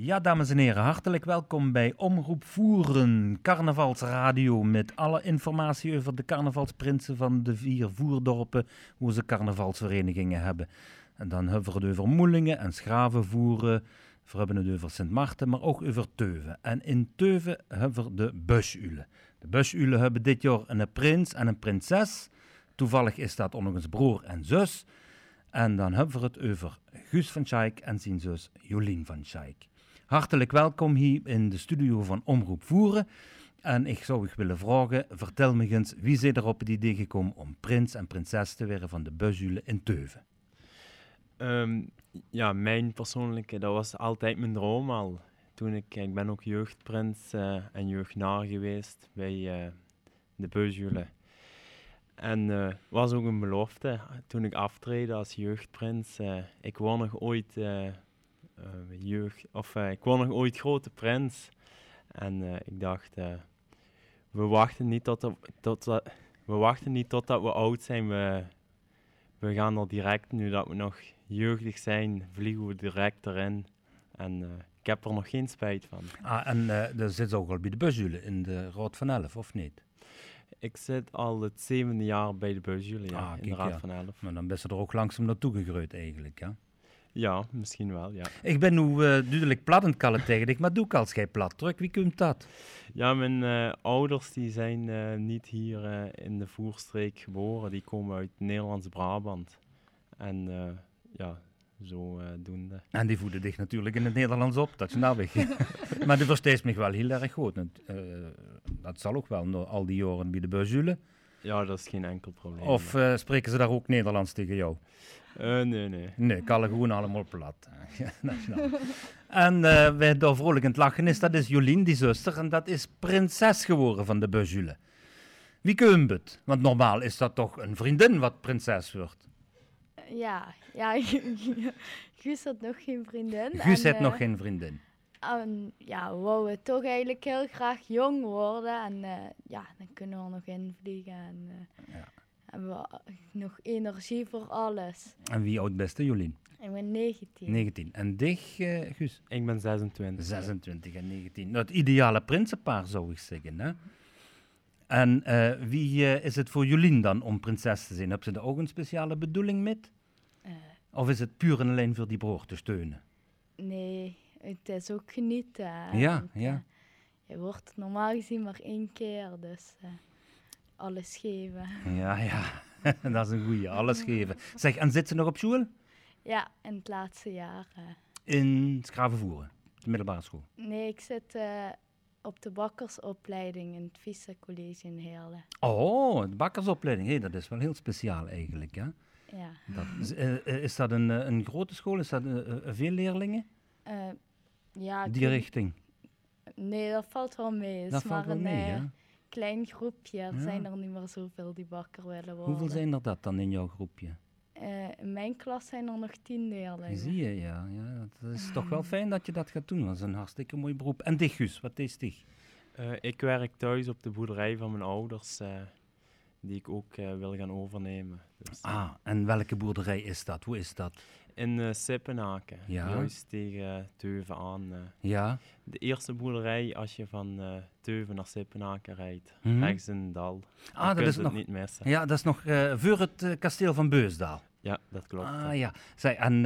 Ja, dames en heren, hartelijk welkom bij Omroep Voeren, carnavalsradio met alle informatie over de carnavalsprinsen van de vier voerdorpen, hoe ze carnavalsverenigingen hebben. En dan hebben we het over Moelingen en Schravenvoeren, we hebben het over Sint Maarten, maar ook over Teuven. En in Teuven hebben we de Busulen. De Busulen hebben dit jaar een prins en een prinses. Toevallig is dat eens broer en zus. En dan hebben we het over Guus van Schaik en zijn zus Jolien van Schaik. Hartelijk welkom hier in de studio van Omroep Voeren. En ik zou u willen vragen, vertel me eens, wie is er op het idee gekomen om prins en prinses te worden van de Busulen in Teuven? Ehm, ja, mijn persoonlijke, dat was altijd mijn droom al. Toen ik, ik ben ook jeugdprins uh, en jeugdnaar geweest bij uh, de Beuzjulen. En uh, was ook een belofte toen ik aftreden als jeugdprins. ik word nog ooit jeugd, of ik word nog ooit grote prins. En ik dacht, we wachten niet tot, tot, we wachten niet totdat we oud zijn. We, we gaan er direct, nu dat we nog jeugdig zijn, vliegen we direct erin. En uh, ik heb er nog geen spijt van. Ah, en uh, daar zit ook al bij de busjulen in de Raad van Elf, of niet? Ik zit al het zevende jaar bij de busjulen, ja, ah, in de Raad van Elf. Maar dan ben je er ook langzaam naartoe gegroeid eigenlijk, ja? Ja, misschien wel, ja. Ik ben nu uh, duidelijk plat aan het kallen tegen dich, maar doe ik als jij plat druk. Wie komt dat? Ja, mijn uh, ouders die zijn uh, niet hier in de voerstreek geboren. Die komen uit Nederlands-Brabant. En ja, zo doen. En die voeden dich natuurlijk in het Nederlands op, dat is nou weg. maar die versteest me wel heel erg goed. dat zal ook wel, al die jaren bij de Beuzule. Ja, dat is geen enkel probleem. Of spreken ze daar ook Nederlands tegen jou? Uh, nee, nee. Nee, kallen gewoon allemaal plat. en uh, wij daar vrolijk aan het lachen is, dat is Jolien, die zuster, en dat is prinses geworden van de Bejule. Wie het? Want normaal is dat toch een vriendin wat prinses wordt? Ja, ja, Guus had nog geen vriendin. Guus had uh, nog geen vriendin. En ja, we wouden toch eigenlijk heel graag jong worden. En ja, dan kunnen we nog invliegen. En, ja hebben we nog energie voor alles. En wie oud beste, Jolien? Ik ben 19. 19. En dich, uh, Guus? Ik ben 26. 26 en 19. Nou, het ideale prinsenpaar, zou ik zeggen. Hè? En uh, wie uh, is het voor Jolien dan om prinses te zijn? Heb ze er ook een speciale bedoeling met? of is het puur en alleen voor die broer te steunen? Nee, het is ook genieten. Ja, ja. je wordt normaal gezien maar één keer, dus alles geven. Ja, ja. dat is een goeie. Alles geven. Zeg, en zit ze nog op school? Ja, in het laatste jaar. In Schravenvoeren, de middelbare school? Nee, ik zit uh, op de bakkersopleiding in het Vista College in Heerlen. Oh, de bakkersopleiding. Hey, dat is wel heel speciaal eigenlijk, hè? Ja. Dat, is, uh, is, dat een, een grote school? Is dat uh, veel leerlingen? Ja. Die richting? Nee, dat valt wel mee. Dat valt wel een, mee, ja? klein groepje. Er ja. zijn er niet meer zoveel die bakker willen worden. Hoeveel zijn er dat dan in jouw groepje? Uh, in mijn klas zijn er nog tien leerlingen. Zie je, ja. ja. Het is toch wel fijn dat je dat gaat doen. Dat is een hartstikke mooi beroep. En dich, Gus, wat is dich? Uh, ik werk thuis op de boerderij van mijn ouders, uh, die ik ook wil gaan overnemen. Dus, ah, en welke boerderij is dat? Hoe is dat? In uh, ja. juist tegen Teuven aan. Uh. Ja. De eerste boerderij als je van Teuven naar Sippenaken rijdt, mm -hmm. rechts in Dal. Ah, dat is nog niet missen. Ja, dat is nog voor het kasteel van Beusdaal. Ja, dat klopt. Ah ja. Zij, en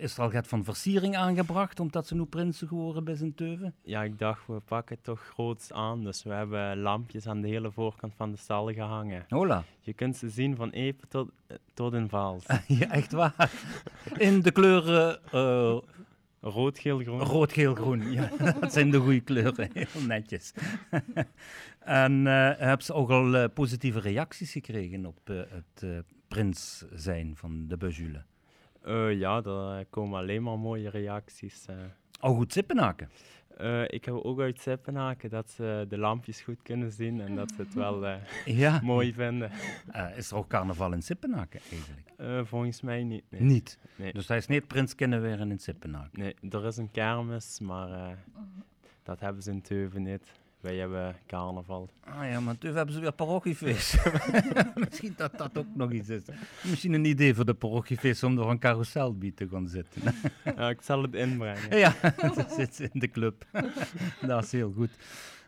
is er al wat van versiering aangebracht omdat ze nu prinsen geworden bij zijn Teuven? Ja, ik dacht, we pakken toch groots aan. Dus we hebben lampjes aan de hele voorkant van de stal gehangen. Hola. Je kunt ze zien van Epe tot, tot in Vaals. ja, echt waar. In de kleuren... Uh, Rood, geel, groen. Rood, geel, groen. Ja, dat zijn de goede kleuren. Heel netjes. en uh, heb ze ook al uh, positieve reacties gekregen op uh, het prins zijn van de Bejule? ja, er komen alleen maar mooie reacties. Oh, goed Sippenaken? Uh, ik heb ook uit Sippenaken dat ze de lampjes goed kunnen zien en dat ze het wel uh, ja. mooi vinden. Uh, is er ook carnaval in Sippenaken eigenlijk? volgens mij niet. Nee. Niet? Nee. Dus hij is niet prins kunnen weer in Sippenaken? Nee, er is een kermis, maar dat hebben ze in Teuven niet. Wij hebben carnaval. Ah ja, maar toen hebben ze weer parochiefeest. Misschien dat dat ook nog iets is. Misschien een idee voor de parochiefeest om door een carouselbiet te gaan zitten. ja, ik zal het inbrengen. ja, dat zit in de club. dat is heel goed.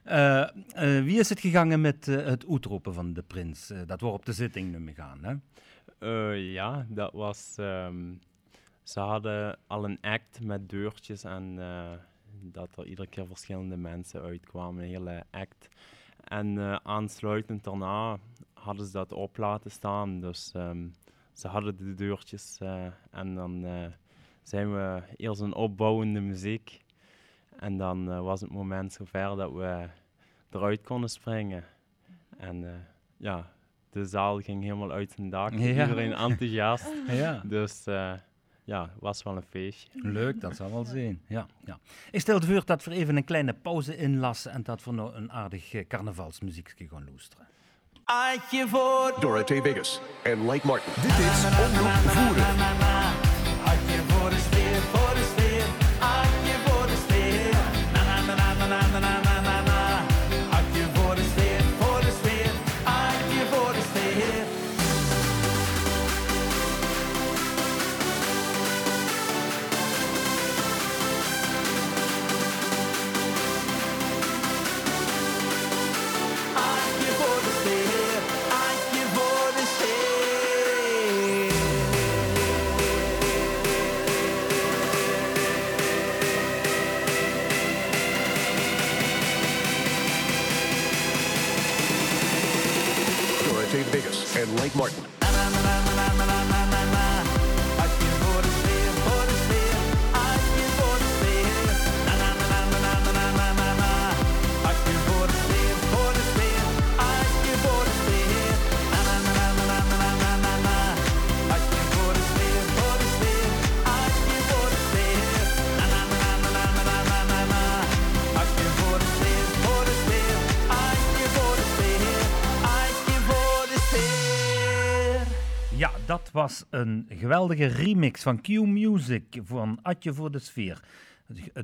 Uh, uh, wie is het gegaan met uh, het uitroepen van de prins? dat we op de zitting nu mee gaan, hè? ja, dat was... Um, ze hadden al een act met deurtjes en dat er iedere keer verschillende mensen uitkwamen, een hele act. En aansluitend daarna hadden ze dat op laten staan. Dus um, ze hadden de deurtjes en dan zijn we eerst een opbouwende muziek. En dan was het moment zover dat we eruit konden springen. En ja, de zaal ging helemaal uit zijn dak. Ja. Iedereen enthousiast. ja. Dus ja, was wel een feestje. Leuk, dat zal wel zijn. Ja, ja. Ik stel voor dat we even een kleine pauze inlassen en dat we nog een aardig carnavalsmuziekje gaan luisteren. Adje voor Dorothee Vegas en Mike Martin. Dit is Omroep Voeren. Dat was een geweldige remix van Q Music van Atje voor de Sfeer.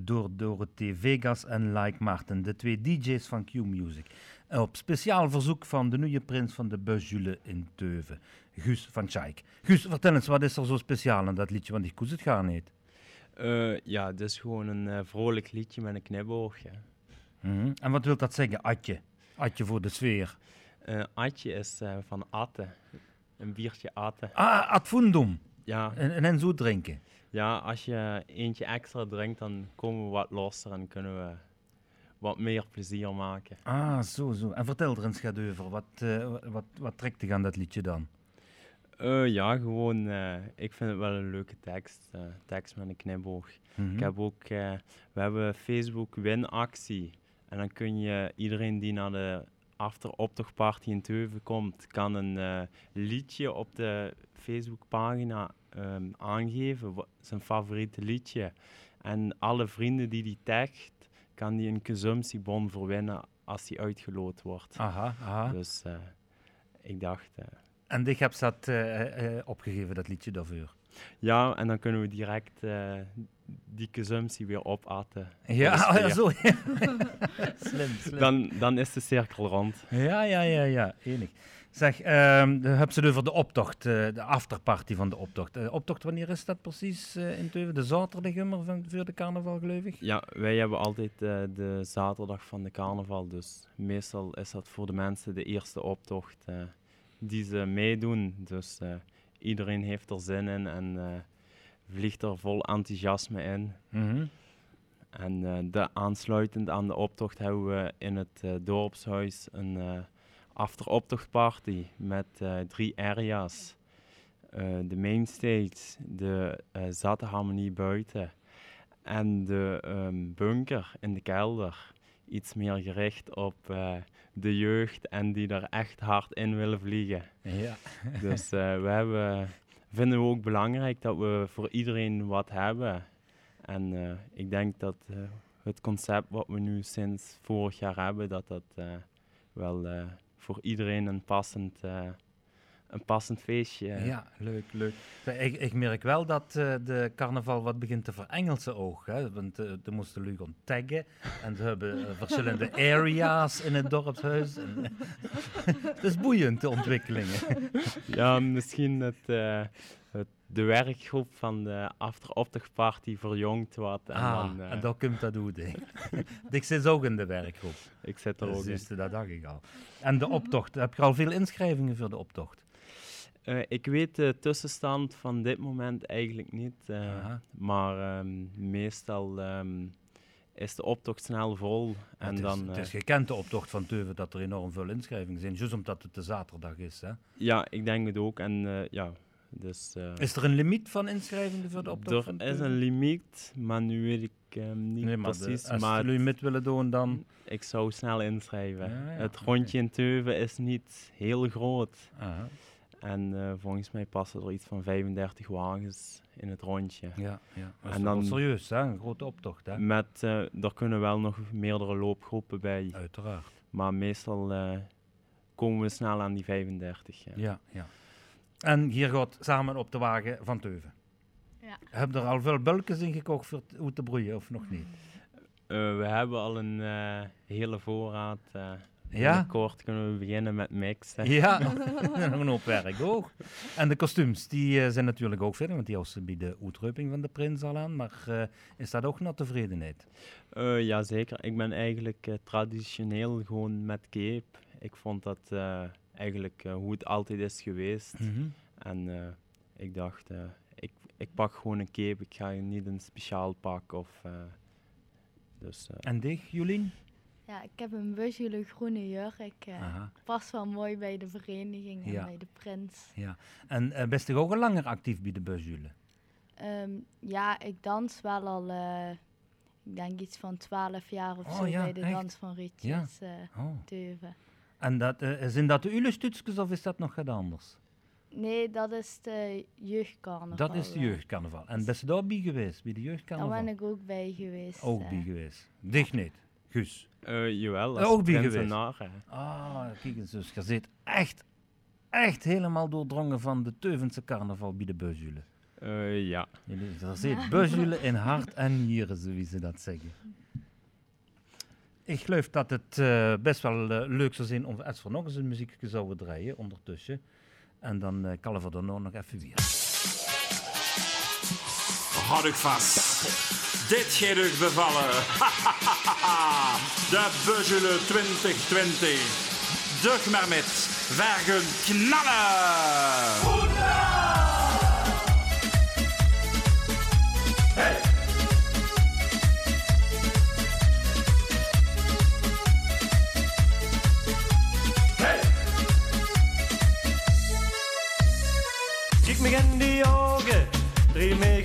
Door Dorothee Vegas en Like Martin, de twee DJ's van Q Music. Op speciaal verzoek van de nieuwe prins van de Busjule in Teuven, Guus van Schaik. Guus, vertel eens, wat is er zo speciaal aan dat liedje? Want ik koes het gaan niet. Uh, ja, het is gewoon een uh, vrolijk liedje met een knipoogje. Mm -hmm. En wat wil dat zeggen, Atje? Atje voor de sfeer. Uh, Atje is van Atte een biertje aten. Ah, ad fundum. Ja. En, en, zo drinken. Ja, als je eentje extra drinkt, dan komen we wat losser en kunnen we wat meer plezier maken. Ah, zo, zo. En vertel er eens gaat over. Wat, uh, wat, wat trekt je aan dat liedje dan? Uh, ja, gewoon, uh, ik vind het wel een leuke tekst. tekst met een knipoog. Mm -hmm. Ik heb ook, we hebben Facebook winactie. En dan kun je iedereen die naar de after optochtparty in Teuven komt, kan een uh, liedje op de Facebookpagina um, aangeven, zijn favoriete liedje. En alle vrienden die die tagt, kan die een consumptiebon verwinnen als die uitgeloot wordt. Aha, aha. Dus uh, ik dacht... Uh, en ik heb dat opgegeven, dat liedje daarvoor? Ja, en dan kunnen we direct die consumptie weer opaten. Ja, ja zo. slim, slim. Dan, dan is de cirkel rond. Ja, ja, ja, ja. Enig. Zeg, um, heb ze over de optocht, uh, de afterparty van de optocht. De optocht, wanneer is dat precies uh, in Teuven? De zaterdag immer van, voor de carnaval, geloof ik? Ja, wij hebben altijd de zaterdag van de carnaval. Dus meestal is dat voor de mensen de eerste optocht die ze meedoen. Dus iedereen heeft er zin in en vliegt er vol enthousiasme in. Mhm. En uh, de, aansluitend aan de optocht hebben we in het uh, dorpshuis een uh, after-optochtparty met drie areas. de mainstage, de zatte harmonie buiten en de um, bunker in de kelder. Iets meer gericht op de jeugd en die er echt hard in willen vliegen. Ja. dus we hebben vinden we ook belangrijk dat we voor iedereen wat hebben. En uh, ik denk dat uh, het concept wat we nu sinds vorig jaar hebben, dat dat uh, wel voor iedereen een passend, een passend feestje. Ja, leuk, leuk. Ik, ik merk wel dat uh, de carnaval wat begint te verengelsen ook. Hè? Want uh, er moesten Lugon taggen en ze hebben uh, verschillende areas in het dorpshuis. En, het is boeiend, de ontwikkelingen. Ja, misschien het, het, de werkgroep van de after-optochtparty verjongd wat. En, ah, dan, en dan komt dat doen. Ik zit ook in de werkgroep. Ik zit er ook in. Dat dacht ik al. En de optocht, heb je al veel inschrijvingen voor de optocht? Uh, ik weet de tussenstand van dit moment eigenlijk niet. Uh, maar um, meestal um, is de optocht snel vol. En het, is, dan, het is gekend de optocht van Teuven dat er enorm veel inschrijvingen zijn. Juist omdat het de zaterdag is. Hè? Ja, ik denk het ook. En, ja, dus, is er een limiet van inschrijvingen voor de optocht? Er is een limiet, maar nu weet ik um, niet nee, maar precies. De, als maar jullie limiet willen doen, dan... Ik zou snel inschrijven. Ja, ja, het rondje okay. in Teuven is niet heel groot. Aha. En uh, volgens mij passen er iets van 35 wagens in het rondje. Ja, ja. Dat is en dan serieus, hè? een grote optocht. Hè? Met, uh, er kunnen wel nog meerdere loopgroepen bij. Uiteraard. Maar meestal uh, komen we snel aan die 35. Ja. ja, ja. En hier gaat samen op de wagen van Teuven. Ja. Heb je er al veel bulkjes in gekocht voor hoe te broeien of nog niet? we hebben al een hele voorraad ja? kort kunnen we beginnen met mixen. Ja, nog een hoop werk ook. En de kostuums, die uh, zijn natuurlijk ook verder, want die houden bij de uitreuping van de prins al aan. Maar uh, is dat ook naar tevredenheid? Uh, ja, zeker. Ik ben eigenlijk traditioneel gewoon met cape. Ik vond dat eigenlijk hoe het altijd is geweest. Mm -hmm. En ik dacht, ik, ik pak gewoon een cape. Ik ga niet een speciaal pak of... dus, en dich, Jolien? Ja, ik heb een busjule groene jurk. Uh, past wel mooi bij de vereniging en bij de prins. Ja. En uh, best je ook al langer actief bij de busjule? Um, ja, ik dans wel al, uh, ik denk iets van 12 jaar of oh, zo ja, bij de echt? dans van Rietjes ja. oh. En dat, zijn dat de Ulestutskes of is dat nog wat anders? Nee, dat is de jeugdcarnaval. Dat is de jeugdcarnaval. En best je daar bij geweest, bij de jeugdcarnaval? Daar ben ik ook bij geweest. Ook bij geweest. Dicht niet, Guus? Uh, jawel, als ook geweest. Ah, kijk eens, dus je zit echt, echt helemaal doordrongen van de Teuvense carnaval bij de Beuzule. Uh, ja. Er zit Beuzule in hart en nieren, zoals ze dat zeggen. Ik geloof dat het uh, best wel uh, leuk zou zijn om als we nog eens een muziekje zouden draaien ondertussen. En dan uh, kallen we er nog even weer. Houd ik vast. Dit gaat u bevallen. De Buzzele 2020. Dug maar met Vergen knallen. Hoera! Hey! Kijk me in die ogen, drie me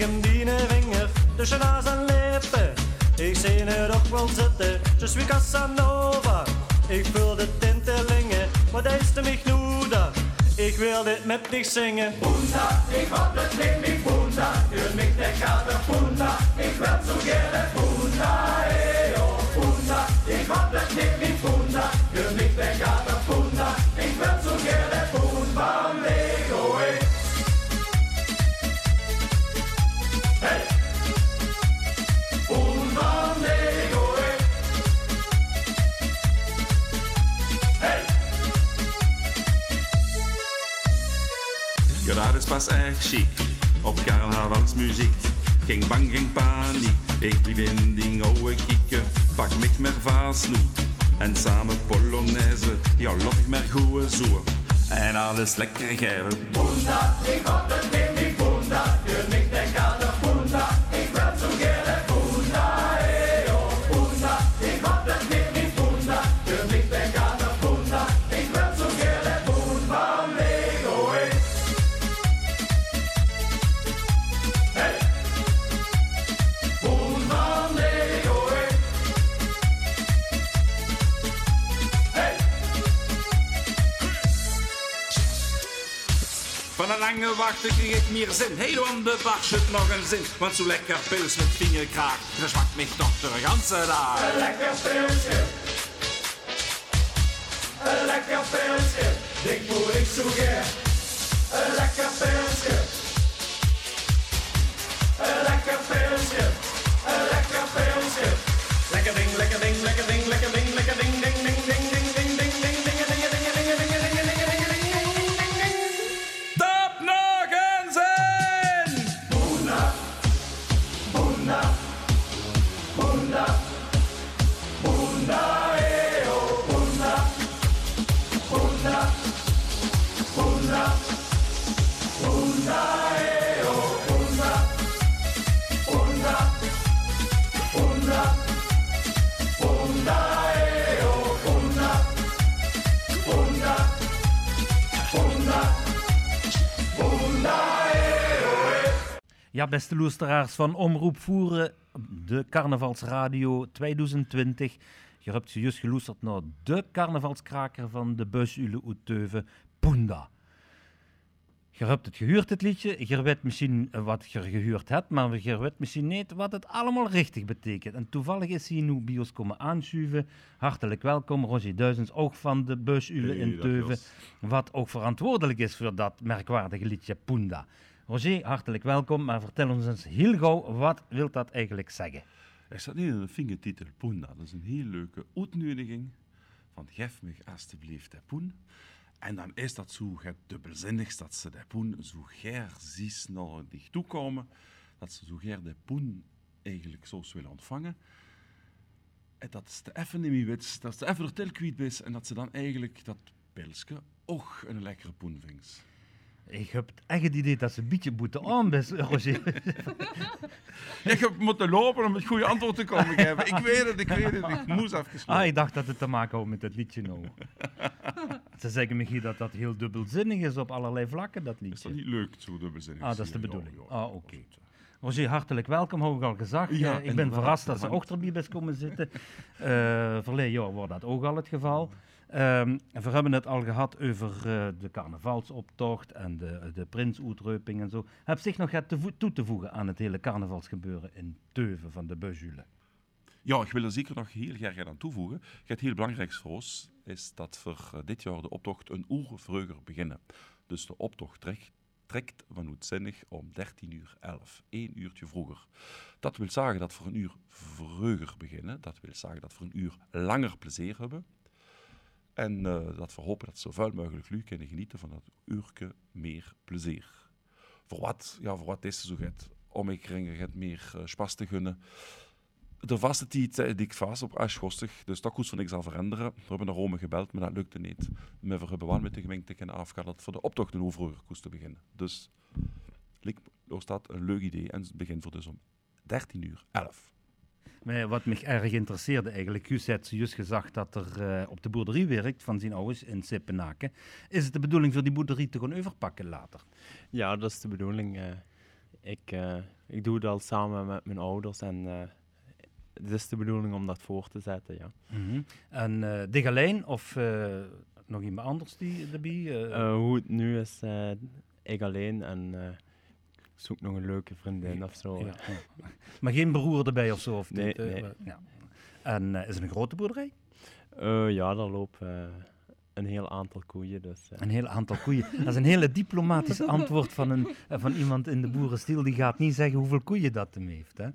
vinger tussen naast en lippen. Ik zie er ook wel zitten, je suis Casanova. Ik voel de tintelingen, wat is de mich nuda? Ik wil dit met dich zingen. Bunda, ik had het met mich Bunda. Hör mich der Kater Bunda. Ik wil zo gerne Bunda, hey oh Bunda. Ik had het mich Bunda. Hör mich der Kater Op carnavalsmuziek. Geen bang, geen paniek. Ik blijf in die oude kieken. Pak mich met vaasnoet. En samen polonaise. Ja, loop ik maar goeie zoer. En alles lekker geven. Bunda, ik het Van een lange wachten kreeg ik meer zin. De bar zit nog een zin. Want zo lekker pils met vingerkraag. Verzwakt mich toch de ganse dag. Een lekker pilsje. Een lekker pilsje. Dik moet ik zo gek. Een lekker pilsje. Een lekker pilsje. Een lekker pilsje. Lekker ding, lekker ding, lekker ding, lekker ding, beste luisteraars van Omroep Voeren, de Carnavalsradio 2020. Je hebt juist geluisterd naar de carnavalskraker van de Buisule Oeteuven, Punda. Je hebt het gehuurd, het liedje. Je weet misschien wat je gehuurd hebt, maar je weet misschien niet wat het allemaal richtig betekent. En toevallig is hij nu bij ons komen aanschuiven. Hartelijk welkom, Roger Duizens, ook van de Buisule Hey, in Teuven. Wat ook verantwoordelijk is voor dat merkwaardige liedje Punda. Roger, hartelijk welkom, maar vertel ons eens heel gauw, wat wil dat eigenlijk zeggen? Er staat niet in de vingertitel Poen. Dat is een heel leuke uitnodiging van geef me alsjeblieft de Poen. En dan is dat zo dubbelzinnig dat ze de Poen zo ger zies naar dich toe komen. Dat ze zo ger de Poen eigenlijk zo willen ontvangen. En dat ze even niet weet, dat ze even er kwijt is en dat ze dan eigenlijk dat pilsje ook een lekkere Poen vindt. Ik heb echt het idee dat ze een beetje moeten aan best, Roger. Ik heb moeten lopen om het goede antwoord te komen geven. Ik weet het, ik weet het. Ik moest even Ah, ik dacht dat het te maken had met dat liedje nou. Ze zeggen misschien dat dat heel dubbelzinnig is op allerlei vlakken, dat Is dat liedje. niet leuk, zo dubbelzinnig? Ah, dat is de bedoeling. ja, Ah, oké. Roger, hartelijk welkom, heb ik al gezegd. Ja, Eh, ik ben verrast dat ze ook erbij best komen zitten. Eh verleden jaar was dat ook al het geval. Ehm, we hebben het al gehad over eh, de carnavalsoptocht en de, de prinsuitreuping en zo. Heb zich nog vo- toe te voegen aan het hele carnavalsgebeuren in Teuven van de Beujule? Ja, ik wil er zeker nog heel graag aan toevoegen. Het heel belangrijkste is dat voor eh, dit jaar de optocht een uur vroeger beginnen. Dus de optocht trekt, trekt van Oetzinnig om 13 uur 11, één uurtje vroeger. Dat wil zeggen dat we een uur vroeger beginnen. Dat wil zeggen dat we een uur langer plezier hebben. En eh, dat we hopen dat ze zoveel mogelijk jullie kunnen genieten van dat uurtje meer plezier. Voor wat, ja, voor wat is het zo het? Om ik het meer uh, spas te gunnen. De vaste eh, die ik vast op Aschgostig, dus dat koest van niks al veranderen. We hebben naar Rome gebeld, maar dat lukte niet. We hebben wel met de gemeente kunnen afgaan voor de optocht een vroeger koest te beginnen. Dus, lijkt dat een leuk idee en het begint voor dus om 13 uur 11. Maar wat me erg interesseerde eigenlijk, Guus had juist gezegd dat er eh, op de boerderie werkt van zijn ouders in Sippenaken. Is het de bedoeling voor die boerderie te gaan overpakken later? Ja, dat is de bedoeling. eh. ik, eh, ik doe het al samen met mijn ouders en het is de bedoeling om dat voor te zetten, ja. Mhm. En uh, Dig alleen of nog iemand anders die erbij? Hoe het nu is, ik alleen en zoek nog een leuke vriendin of zo. Ja. Maar geen broer erbij of zo? Of nee, nee. Ja. En is het een grote boerderij? ja, daar lopen een heel aantal koeien. Dus, Een heel aantal koeien. Dat is een hele diplomatische antwoord van, een, van iemand in de boerenstiel. Die gaat niet zeggen hoeveel koeien dat hem heeft. Hè?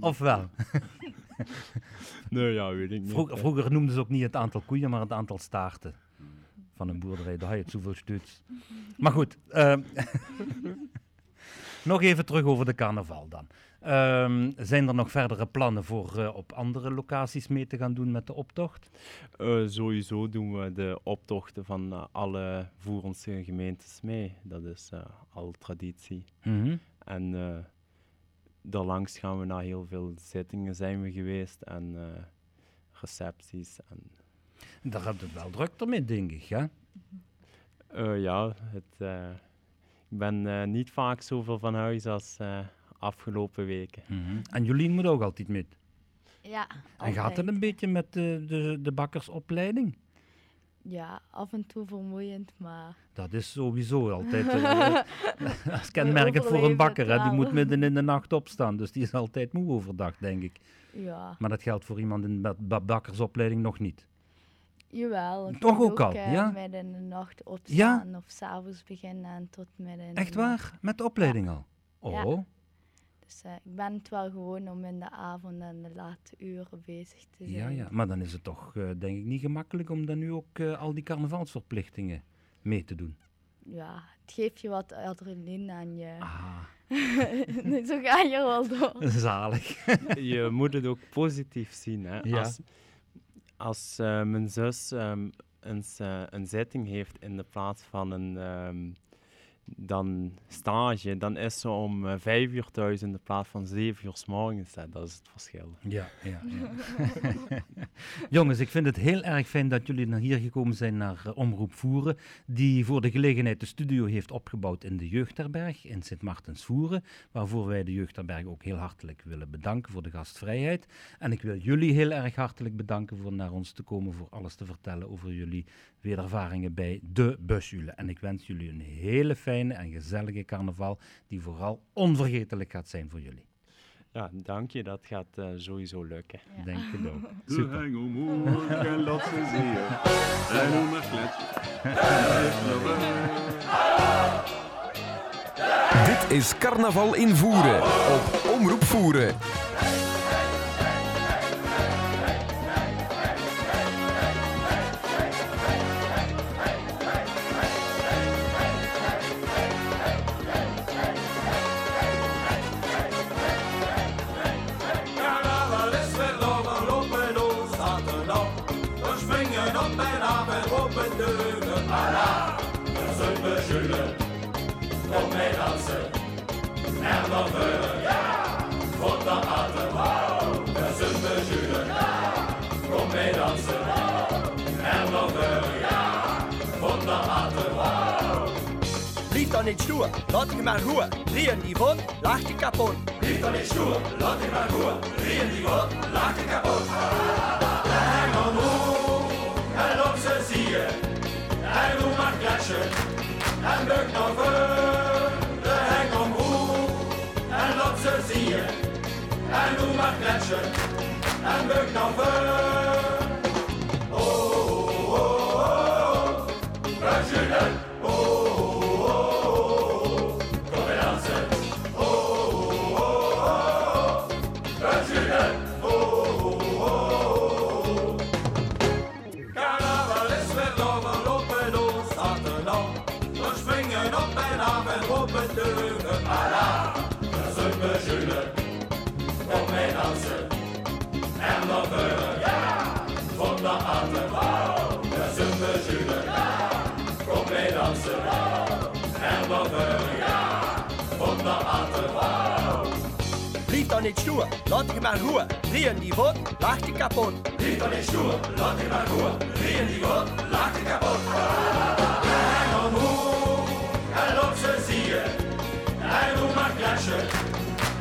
Of wel? nee, ja, weet ik niet. Vroeger, vroeger noemden ze ook niet het aantal koeien, maar het aantal staarten van een boerderij. Daar had je het zoveel stuuts. Maar goed. Uh, nog even terug over de carnaval dan. Um, zijn er nog verdere plannen voor uh, op andere locaties mee te gaan doen met de optocht? Uh, sowieso doen we de optochten van uh, alle Voerense gemeentes mee. Dat is al traditie. Mm -hmm. En daarlangs gaan we naar heel veel zittingen zijn we geweest en recepties. En... Daar heb je wel druk ermee, denk ik, hè? ja, het, ik ben niet vaak zoveel van huis als afgelopen weken. Mm -hmm. En Jolien moet ook altijd met. Ja. En gaat het een beetje met de, de, de bakkersopleiding? Ja, af en toe vermoeiend, maar... Dat is sowieso altijd uh, als kenmerkend voor een bakker. Hè, die moet midden in de nacht opstaan, dus die is altijd moe overdag, denk ik. Ja. Maar dat geldt voor iemand in de bakkersopleiding nog niet. Jawel. ik Toch kan ook al, eh, ja? midden in de nacht Ja? opstaan of s'avonds beginnen en tot midden in Echt de nacht. waar? Met de opleiding al? Ja. Oh, Dus eh, ik ben het wel gewoon om in de avond en de late uren bezig te zijn. ja, ja. Maar dan is het toch, eh, denk ik, niet gemakkelijk om dan nu ook eh, al die carnavalsverplichtingen mee te doen. Ja, het geeft je wat adrenaline aan je. Ah, Zo ga je wel door. zalig. je moet het ook positief zien. Hè? Ja. Als, als eh, mijn zus ehm, een, een zitting heeft in de plaats van een ehm, dan stage, dan is ze om eh, vijf uur thuis in de plaats van zeven uur s morgens. Dat is het verschil. Ja, ja, ja. Jongens, ik vind het heel erg fijn dat jullie naar hier gekomen zijn naar eh, Omroep Voeren, die voor de gelegenheid de studio heeft opgebouwd in de Jeugdherberg in Sint Maartens Voeren, waarvoor wij de Jeugdherberg ook heel hartelijk willen bedanken voor de gastvrijheid. En ik wil jullie heel erg hartelijk bedanken voor naar ons te komen, voor alles te vertellen over jullie weerervaringen bij de Busjule. En ik wens jullie een hele fijne en gezellige carnaval, die vooral onvergetelijk gaat zijn voor jullie. Ja, dank je. Dat gaat eh, sowieso lukken. Ja. Denk het ook. De Super. hengelmorgen laat ze zien. En hoe maar kletsen. Dit is Carnaval in Voeren op Omroep Voeren. Dan niet stoer, laat je maar roer. Drieën die vod, lach je kapot. Blijf dan niet stoer, laat je maar roer. Drieën die wat, laat je kapot. De hengel moe, en op ze zie je. En doe maar kletsen, en buk nog voor. De hengel moe, en op ze zie je. En doe maar kletsen, en buk Dan niet stoer, laat je maar roer. Drieën die vod, lach je kapot. Dan is stoer, laat je maar roer. Drieën die wat, laat je kapot. De hengel moe, en op ze zie je. En doe maar kletsen,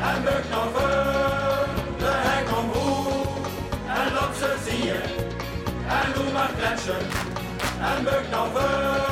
en buk nog voor. De hengel moe, en op ze zie je. En doe maar kletsen, en buk nog voor.